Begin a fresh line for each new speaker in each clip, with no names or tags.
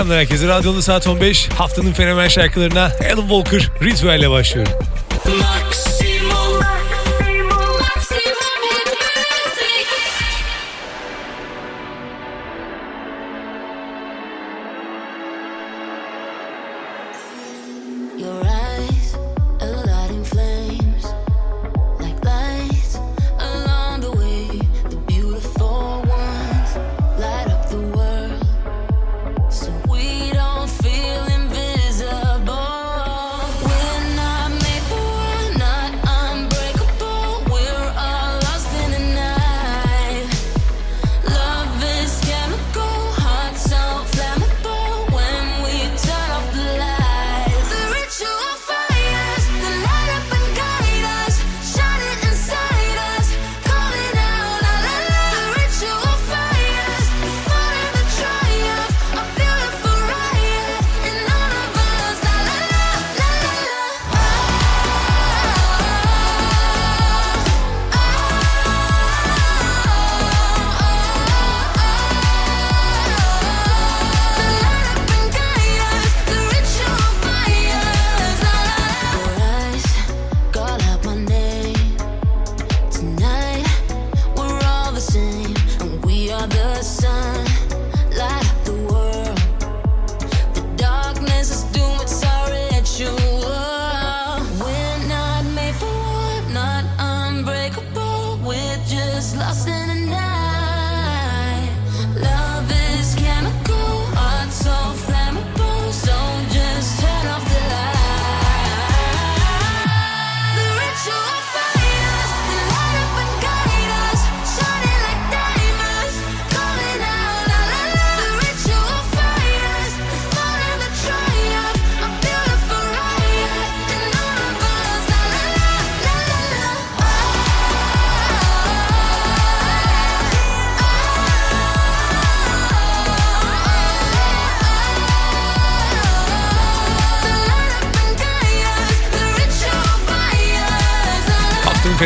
Selamlar herkese. Radyonun saat 15. Haftanın fenomen şarkılarına Alan Walker Ritüel ile başlıyorum.
Maximum,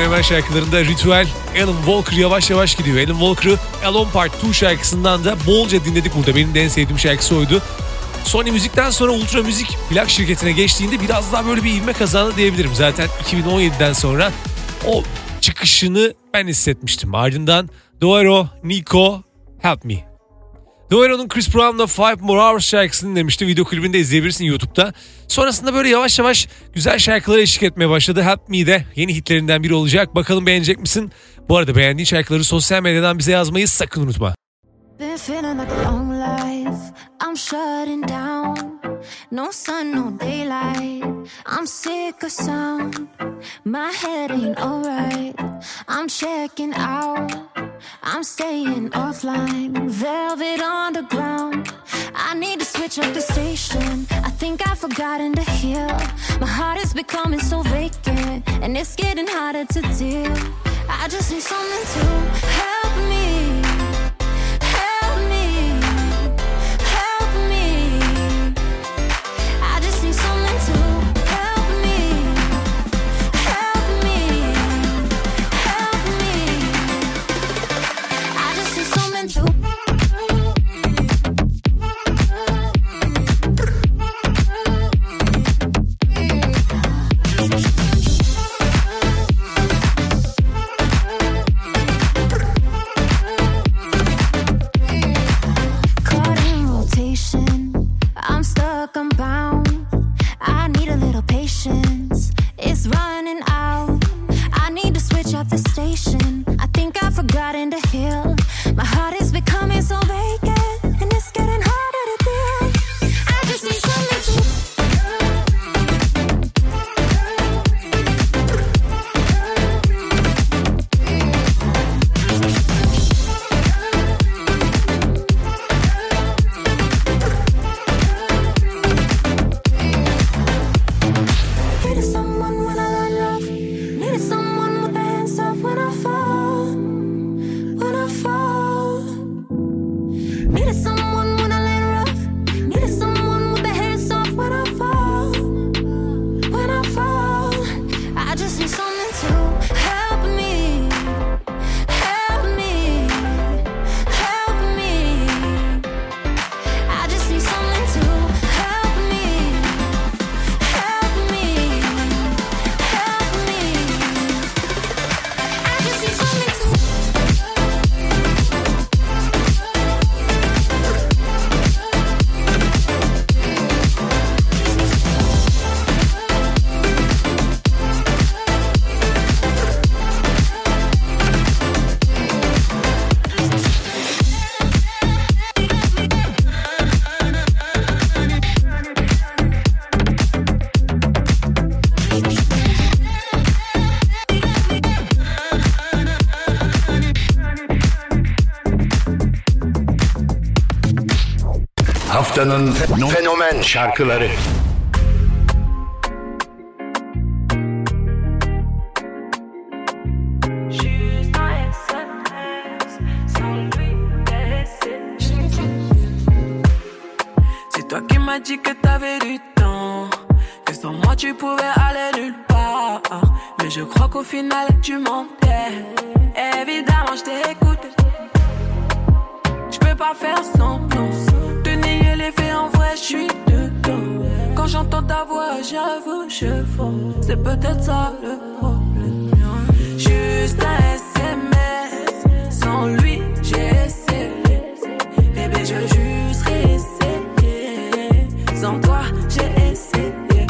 fenomen şarkılarında Ritüel Alan Walker yavaş yavaş gidiyor. Alan Walker'ı Alone Part 2 şarkısından da bolca dinledik burada. Benim de en sevdiğim şarkısı oydu. Sony Müzik'ten sonra Ultra Müzik plak şirketine geçtiğinde biraz daha böyle bir ivme kazandı diyebilirim. Zaten 2017'den sonra o çıkışını ben hissetmiştim. Ardından Doero, Nico, Help Me. Doero'nun Chris Brown'la Five More Hours şarkısını dinlemiştim. Video klibini de izleyebilirsin YouTube'da. Sonrasında böyle yavaş yavaş güzel şarkılara eşlik etmeye başladı. Help Me de yeni hitlerinden biri olacak. Bakalım beğenecek misin? Bu arada beğendiğin şarkıları sosyal medyadan bize yazmayı sakın unutma.
Been feeling like a long life. I'm shutting down. No sun, no daylight. I'm sick of sound. My head ain't alright. I'm checking out. I'm staying offline. Velvet underground. I need to switch up the station. I think I've forgotten to heal. My heart is becoming so vacant. And it's getting harder to deal. I just need something to help
Haftanın fenomen şarkıları.
Juste un SMS, sans lui laisser. C'est toi qui m'as dit que t'avais du temps, que sans moi tu pouvais aller nulle part. Mais je crois qu'au final tu mentais. Évidemment, je t'ai écouté. Je peux pas faire semblant en vrai, je suis dedans. Quand j'entends ta voix, j'avoue, je fonds. C'est peut-être ça le problème. Juste un SMS, sans lui, j'ai essayé. Bébé, je juste réessayer. Sans toi, j'ai essayé.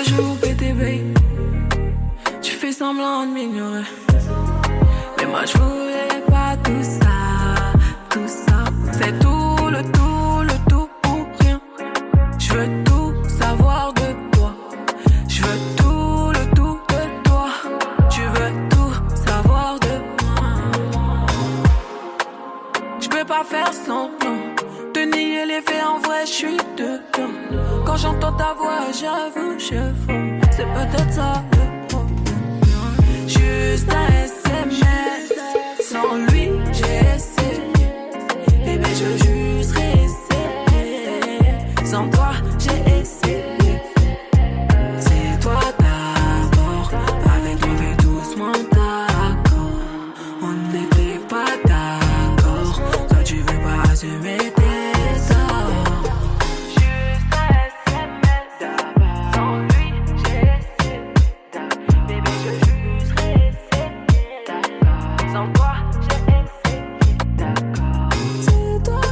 Les jours, PTB. Tu fais semblant de m'ignorer. Mais moi je voulais pas tout ça,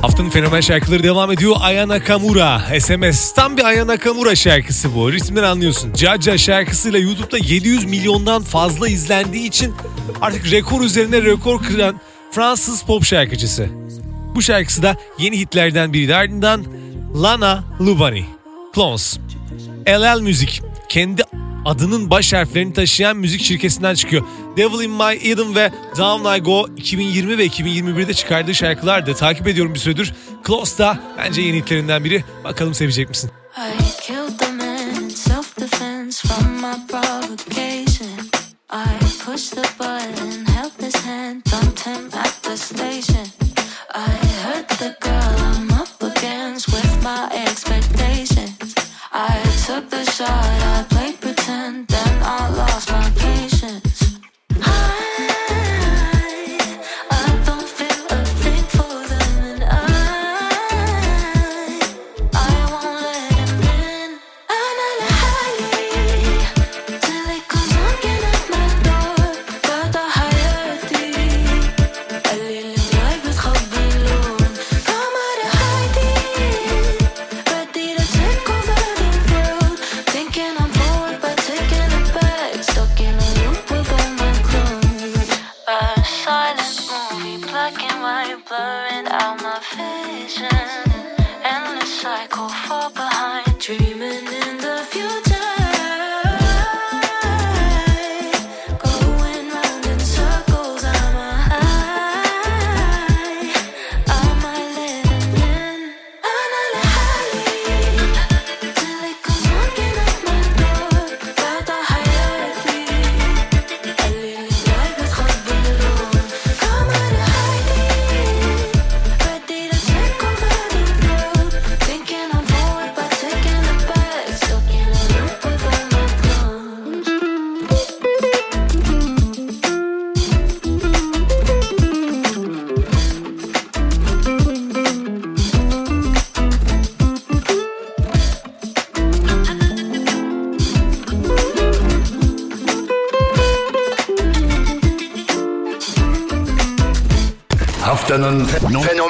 Haftanın fenomen şarkıları devam ediyor. Aya Nakamura, SMS. Tam bir Aya Nakamura şarkısı bu. Ritimden anlıyorsun. Caca şarkısıyla YouTube'da 700 milyondan fazla izlendiği için artık rekor üzerine rekor kıran Fransız pop şarkıcısı. Bu şarkısı da yeni hitlerden biriydi. Ardından Lana Lubani, Clones. LL Müzik kendi adının baş harflerini taşıyan müzik şirketinden çıkıyor. Devil in My Eden ve Down I Go 2020 ve 2021'de çıkardığı şarkılardı. Takip ediyorum bir süredir. Close da bence yeni hitlerinden biri. Bakalım sevecek misin?
I killed the man in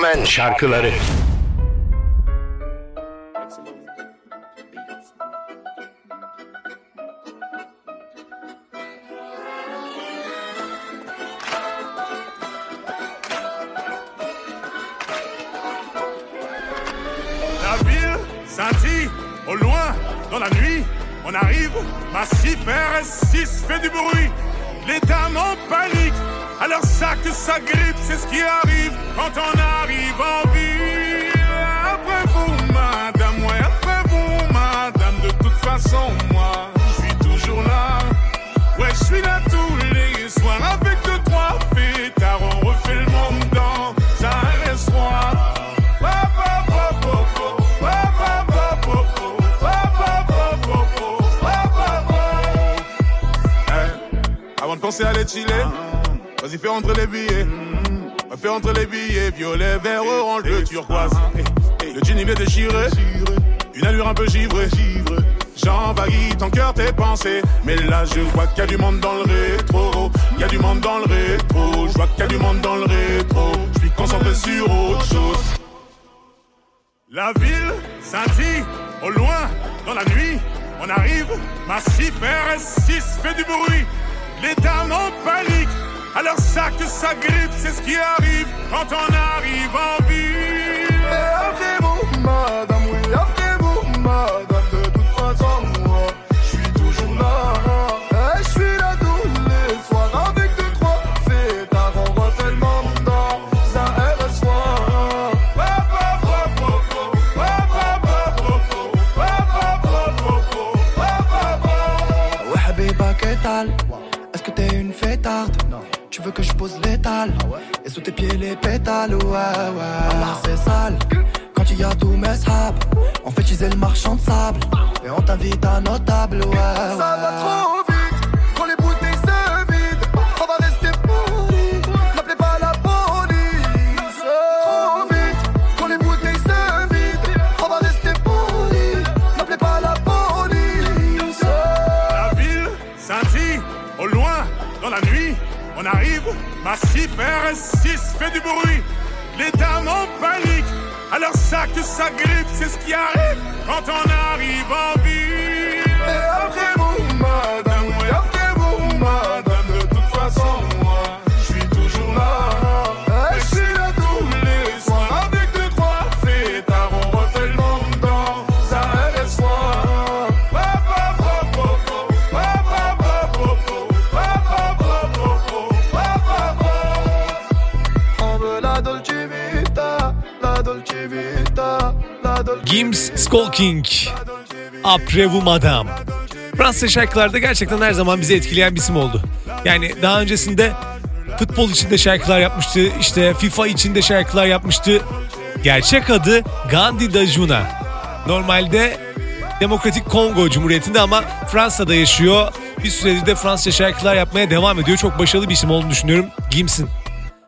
fenomen şarkıları.
La ville, scintille, au loin, dans la nuit, on arrive, massif RS6 fait du bruit, les dames en panique, alors ça que ça grippe, c'est ce qui arrive quand on arrive Penser à les chiller, vas-y fais rentrer les billets. Fais rentrer les billets, violet, vert, orange, bleu, turquoise. Le jean il est déchiré, une allure un peu givrée. J'envahis ton cœur, tes pensées. Mais là, je vois qu'il y a du monde dans le rétro. Il y a du monde dans le rétro. Je vois qu'il y a du monde dans le rétro. Je suis concentré sur autre chose. La ville scintille au loin dans la nuit. On arrive, massif RS6 fait du bruit. Les dames en panique. Alors ça que ça grippe, c'est ce qui arrive quand on arrive en ville.
Non. Tu veux que je pose l'étal Et sous tes pieds les pétales, ouais, ouais. Alors c'est sale quand il y a tous mes sables. On fait teaser le marchand de sable. Et on t'invite à nos tables, ouais.
Ça va trop arrive, massif RS6 fait du bruit. Les dames en panique. Alors ça que ça grippe, c'est ce qui arrive quand on arrive en ville.
Gims Skulking. Après vous madame. Fransız şarkılarda gerçekten her zaman bizi etkileyen bir isim oldu. Yani daha öncesinde futbol içinde şarkılar yapmıştı. işte FIFA içinde şarkılar yapmıştı. Gerçek adı Gandhi Dajuna. Normalde Demokratik Kongo Cumhuriyeti'nde ama Fransa'da yaşıyor. Bir süredir de Fransızca şarkılar yapmaya devam ediyor. Çok başarılı bir isim olduğunu düşünüyorum. Gims'in.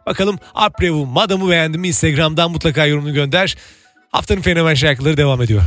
Bakalım Aprevu Madam'ı beğendin mi? Instagram'dan mutlaka yorumunu gönder. Haftanın fenomen şarkıları devam ediyor.